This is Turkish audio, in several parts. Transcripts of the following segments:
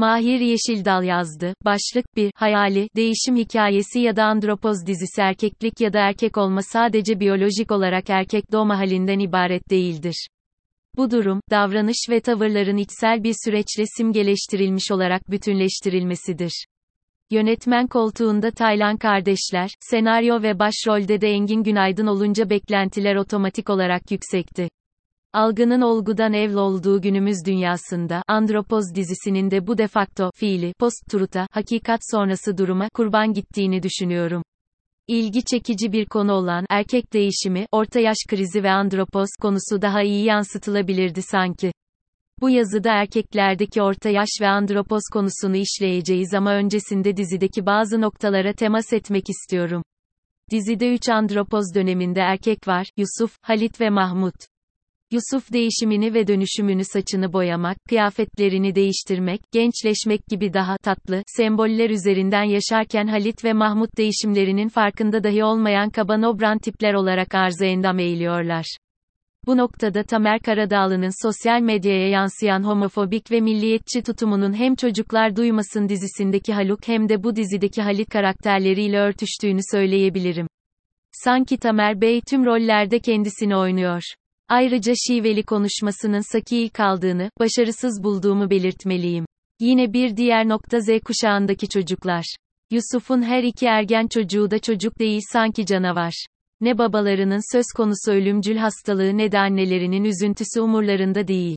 Mahir Yeşildal yazdı. Başlık 1. Hayali, değişim hikayesi ya da andropoz dizisi erkeklik ya da erkek olma sadece biyolojik olarak erkek doğma halinden ibaret değildir. Bu durum, davranış ve tavırların içsel bir süreçle simgeleştirilmiş olarak bütünleştirilmesidir. Yönetmen koltuğunda Taylan kardeşler, senaryo ve başrolde de Engin Günaydın olunca beklentiler otomatik olarak yüksekti. Algının olgudan evl olduğu günümüz dünyasında, Andropoz dizisinin de bu defakto fiili, post-truth'a, hakikat sonrası duruma, kurban gittiğini düşünüyorum. İlgi çekici bir konu olan, erkek değişimi, orta yaş krizi ve andropoz konusu daha iyi yansıtılabilirdi sanki. Bu yazıda erkeklerdeki orta yaş ve andropoz konusunu işleyeceğiz ama öncesinde dizideki bazı noktalara temas etmek istiyorum. Dizide 3 andropoz döneminde erkek var, Yusuf, Halit ve Mahmut. Yusuf değişimini ve dönüşümünü saçını boyamak, kıyafetlerini değiştirmek, gençleşmek gibi daha tatlı semboller üzerinden yaşarken Halit ve Mahmut değişimlerinin farkında dahi olmayan kaba nobran tipler olarak arıza endam eğiliyorlar. Bu noktada Tamer Karadağlı'nın sosyal medyaya yansıyan homofobik ve milliyetçi tutumunun hem Çocuklar Duymasın dizisindeki Haluk hem de bu dizideki Halit karakterleriyle örtüştüğünü söyleyebilirim. Sanki Tamer Bey tüm rollerde kendisini oynuyor. Ayrıca şiveli konuşmasının saki kaldığını, başarısız bulduğumu belirtmeliyim. Yine bir diğer nokta Z kuşağındaki çocuklar. Yusuf'un her iki ergen çocuğu da çocuk değil sanki canavar. Ne babalarının söz konusu ölümcül hastalığı ne de annelerinin üzüntüsü umurlarında değil.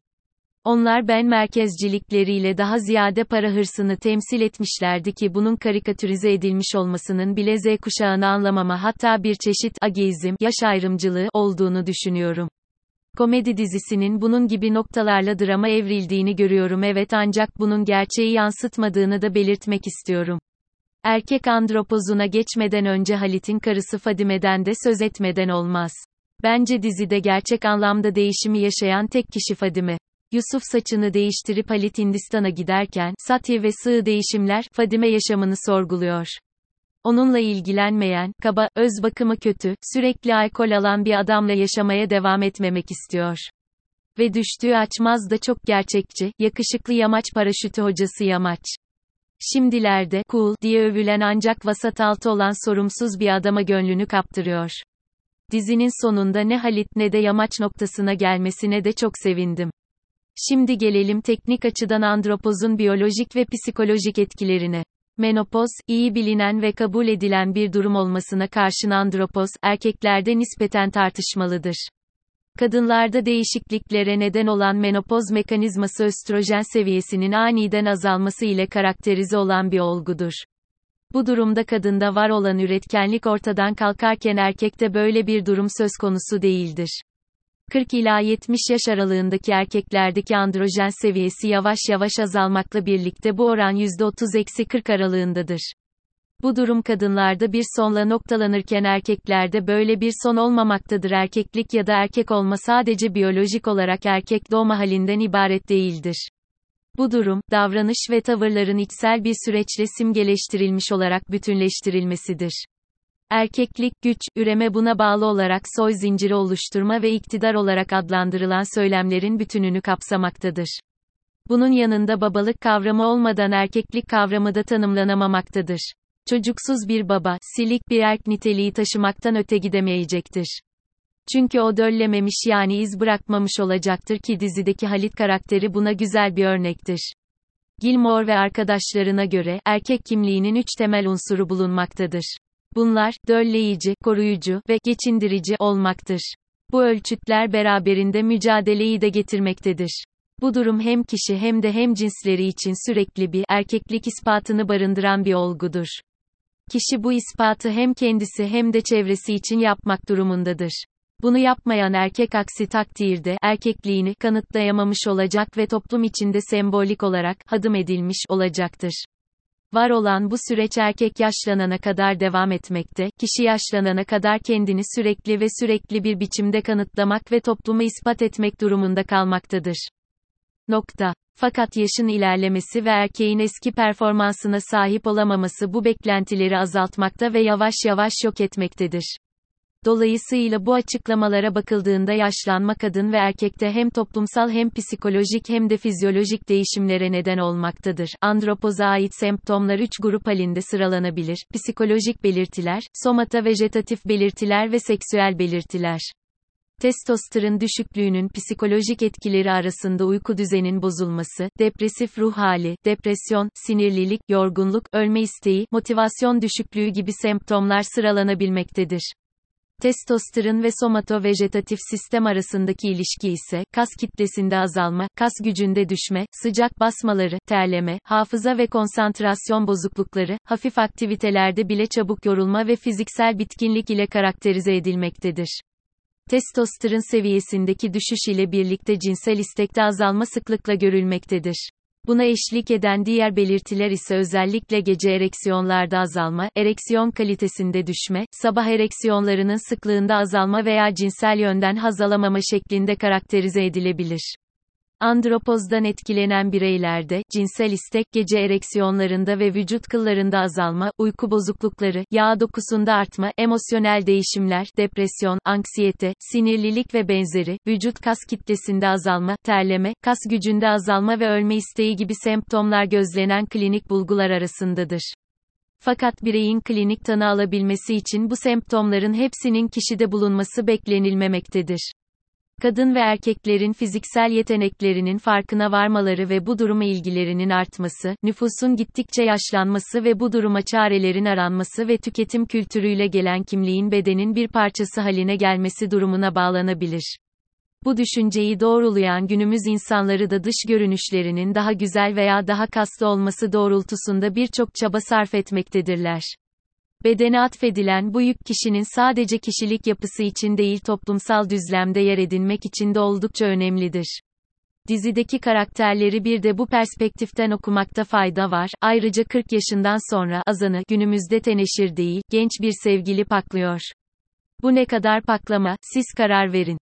Onlar ben merkezcilikleriyle daha ziyade para hırsını temsil etmişlerdi ki bunun karikatürize edilmiş olmasının bile Z kuşağını anlamama hatta bir çeşit ageizm, yaş ayrımcılığı olduğunu düşünüyorum. Komedi dizisinin bunun gibi noktalarla drama evrildiğini görüyorum evet ancak bunun gerçeği yansıtmadığını da belirtmek istiyorum. Erkek andropozuna geçmeden önce Halit'in karısı Fadime'den de söz etmeden olmaz. Bence dizide gerçek anlamda değişimi yaşayan tek kişi Fadime. Yusuf saçını değiştirip Halit Hindistan'a giderken, Satya ve sığ değişimler, Fadime yaşamını sorguluyor. Onunla ilgilenmeyen, kaba, öz bakımı kötü, sürekli alkol alan bir adamla yaşamaya devam etmemek istiyor. Ve düştüğü açmaz da çok gerçekçi, yakışıklı yamaç paraşütü hocası yamaç. Şimdilerde, cool, diye övülen ancak vasat altı olan sorumsuz bir adama gönlünü kaptırıyor. Dizinin sonunda ne Halit ne de yamaç noktasına gelmesine de çok sevindim. Şimdi gelelim teknik açıdan andropozun biyolojik ve psikolojik etkilerine. Menopoz, iyi bilinen ve kabul edilen bir durum olmasına karşın andropoz, erkeklerde nispeten tartışmalıdır. Kadınlarda değişikliklere neden olan menopoz mekanizması östrojen seviyesinin aniden azalması ile karakterize olan bir olgudur. Bu durumda kadında var olan üretkenlik ortadan kalkarken erkekte böyle bir durum söz konusu değildir. 40 ila 70 yaş aralığındaki erkeklerdeki androjen seviyesi yavaş yavaş azalmakla birlikte bu oran %30-40 aralığındadır. Bu durum kadınlarda bir sonla noktalanırken erkeklerde böyle bir son olmamaktadır. Erkeklik ya da erkek olma sadece biyolojik olarak erkek doğma halinden ibaret değildir. Bu durum, davranış ve tavırların içsel bir süreçle simgeleştirilmiş olarak bütünleştirilmesidir. Erkeklik, güç, üreme buna bağlı olarak soy zinciri oluşturma ve iktidar olarak adlandırılan söylemlerin bütününü kapsamaktadır. Bunun yanında babalık kavramı olmadan erkeklik kavramı da tanımlanamamaktadır. Çocuksuz bir baba, silik bir erk niteliği taşımaktan öte gidemeyecektir. Çünkü o döllememiş yani iz bırakmamış olacaktır ki dizideki Halit karakteri buna güzel bir örnektir. Gilmore ve arkadaşlarına göre, erkek kimliğinin üç temel unsuru bulunmaktadır. Bunlar, dölleyici, koruyucu ve geçindirici olmaktır. Bu ölçütler beraberinde mücadeleyi de getirmektedir. Bu durum hem kişi hem de hem cinsleri için sürekli bir erkeklik ispatını barındıran bir olgudur. Kişi bu ispatı hem kendisi hem de çevresi için yapmak durumundadır. Bunu yapmayan erkek aksi takdirde erkekliğini kanıtlayamamış olacak ve toplum içinde sembolik olarak hadım edilmiş olacaktır. Var olan bu süreç erkek yaşlanana kadar devam etmekte, kişi yaşlanana kadar kendini sürekli ve sürekli bir biçimde kanıtlamak ve topluma ispat etmek durumunda kalmaktadır. Nokta. Fakat yaşın ilerlemesi ve erkeğin eski performansına sahip olamaması bu beklentileri azaltmakta ve yavaş yavaş yok etmektedir. Dolayısıyla bu açıklamalara bakıldığında yaşlanma kadın ve erkekte hem toplumsal hem psikolojik hem de fizyolojik değişimlere neden olmaktadır. Andropoza ait semptomlar 3 grup halinde sıralanabilir. Psikolojik belirtiler, somata vejetatif belirtiler ve seksüel belirtiler. Testosteron düşüklüğünün psikolojik etkileri arasında uyku düzenin bozulması, depresif ruh hali, depresyon, sinirlilik, yorgunluk, ölme isteği, motivasyon düşüklüğü gibi semptomlar sıralanabilmektedir. Testosteron ve somatovejetatif sistem arasındaki ilişki ise, kas kitlesinde azalma, kas gücünde düşme, sıcak basmaları, terleme, hafıza ve konsantrasyon bozuklukları, hafif aktivitelerde bile çabuk yorulma ve fiziksel bitkinlik ile karakterize edilmektedir. Testosteron seviyesindeki düşüş ile birlikte cinsel istekte azalma sıklıkla görülmektedir. Buna eşlik eden diğer belirtiler ise özellikle gece ereksiyonlarda azalma, ereksiyon kalitesinde düşme, sabah ereksiyonlarının sıklığında azalma veya cinsel yönden haz alamama şeklinde karakterize edilebilir. Andropozdan etkilenen bireylerde, cinsel istek, gece ereksiyonlarında ve vücut kıllarında azalma, uyku bozuklukları, yağ dokusunda artma, emosyonel değişimler, depresyon, anksiyete, sinirlilik ve benzeri, vücut kas kitlesinde azalma, terleme, kas gücünde azalma ve ölme isteği gibi semptomlar gözlenen klinik bulgular arasındadır. Fakat bireyin klinik tanı alabilmesi için bu semptomların hepsinin kişide bulunması beklenilmemektedir. Kadın ve erkeklerin fiziksel yeteneklerinin farkına varmaları ve bu duruma ilgilerinin artması, nüfusun gittikçe yaşlanması ve bu duruma çarelerin aranması ve tüketim kültürüyle gelen kimliğin bedenin bir parçası haline gelmesi durumuna bağlanabilir. Bu düşünceyi doğrulayan günümüz insanları da dış görünüşlerinin daha güzel veya daha kaslı olması doğrultusunda birçok çaba sarf etmektedirler. Bedene atfedilen bu yük kişinin sadece kişilik yapısı için değil toplumsal düzlemde yer edinmek için de oldukça önemlidir. Dizideki karakterleri bir de bu perspektiften okumakta fayda var. Ayrıca 40 yaşından sonra azanı günümüzde teneşir değil, genç bir sevgili paklıyor. Bu ne kadar paklama, siz karar verin.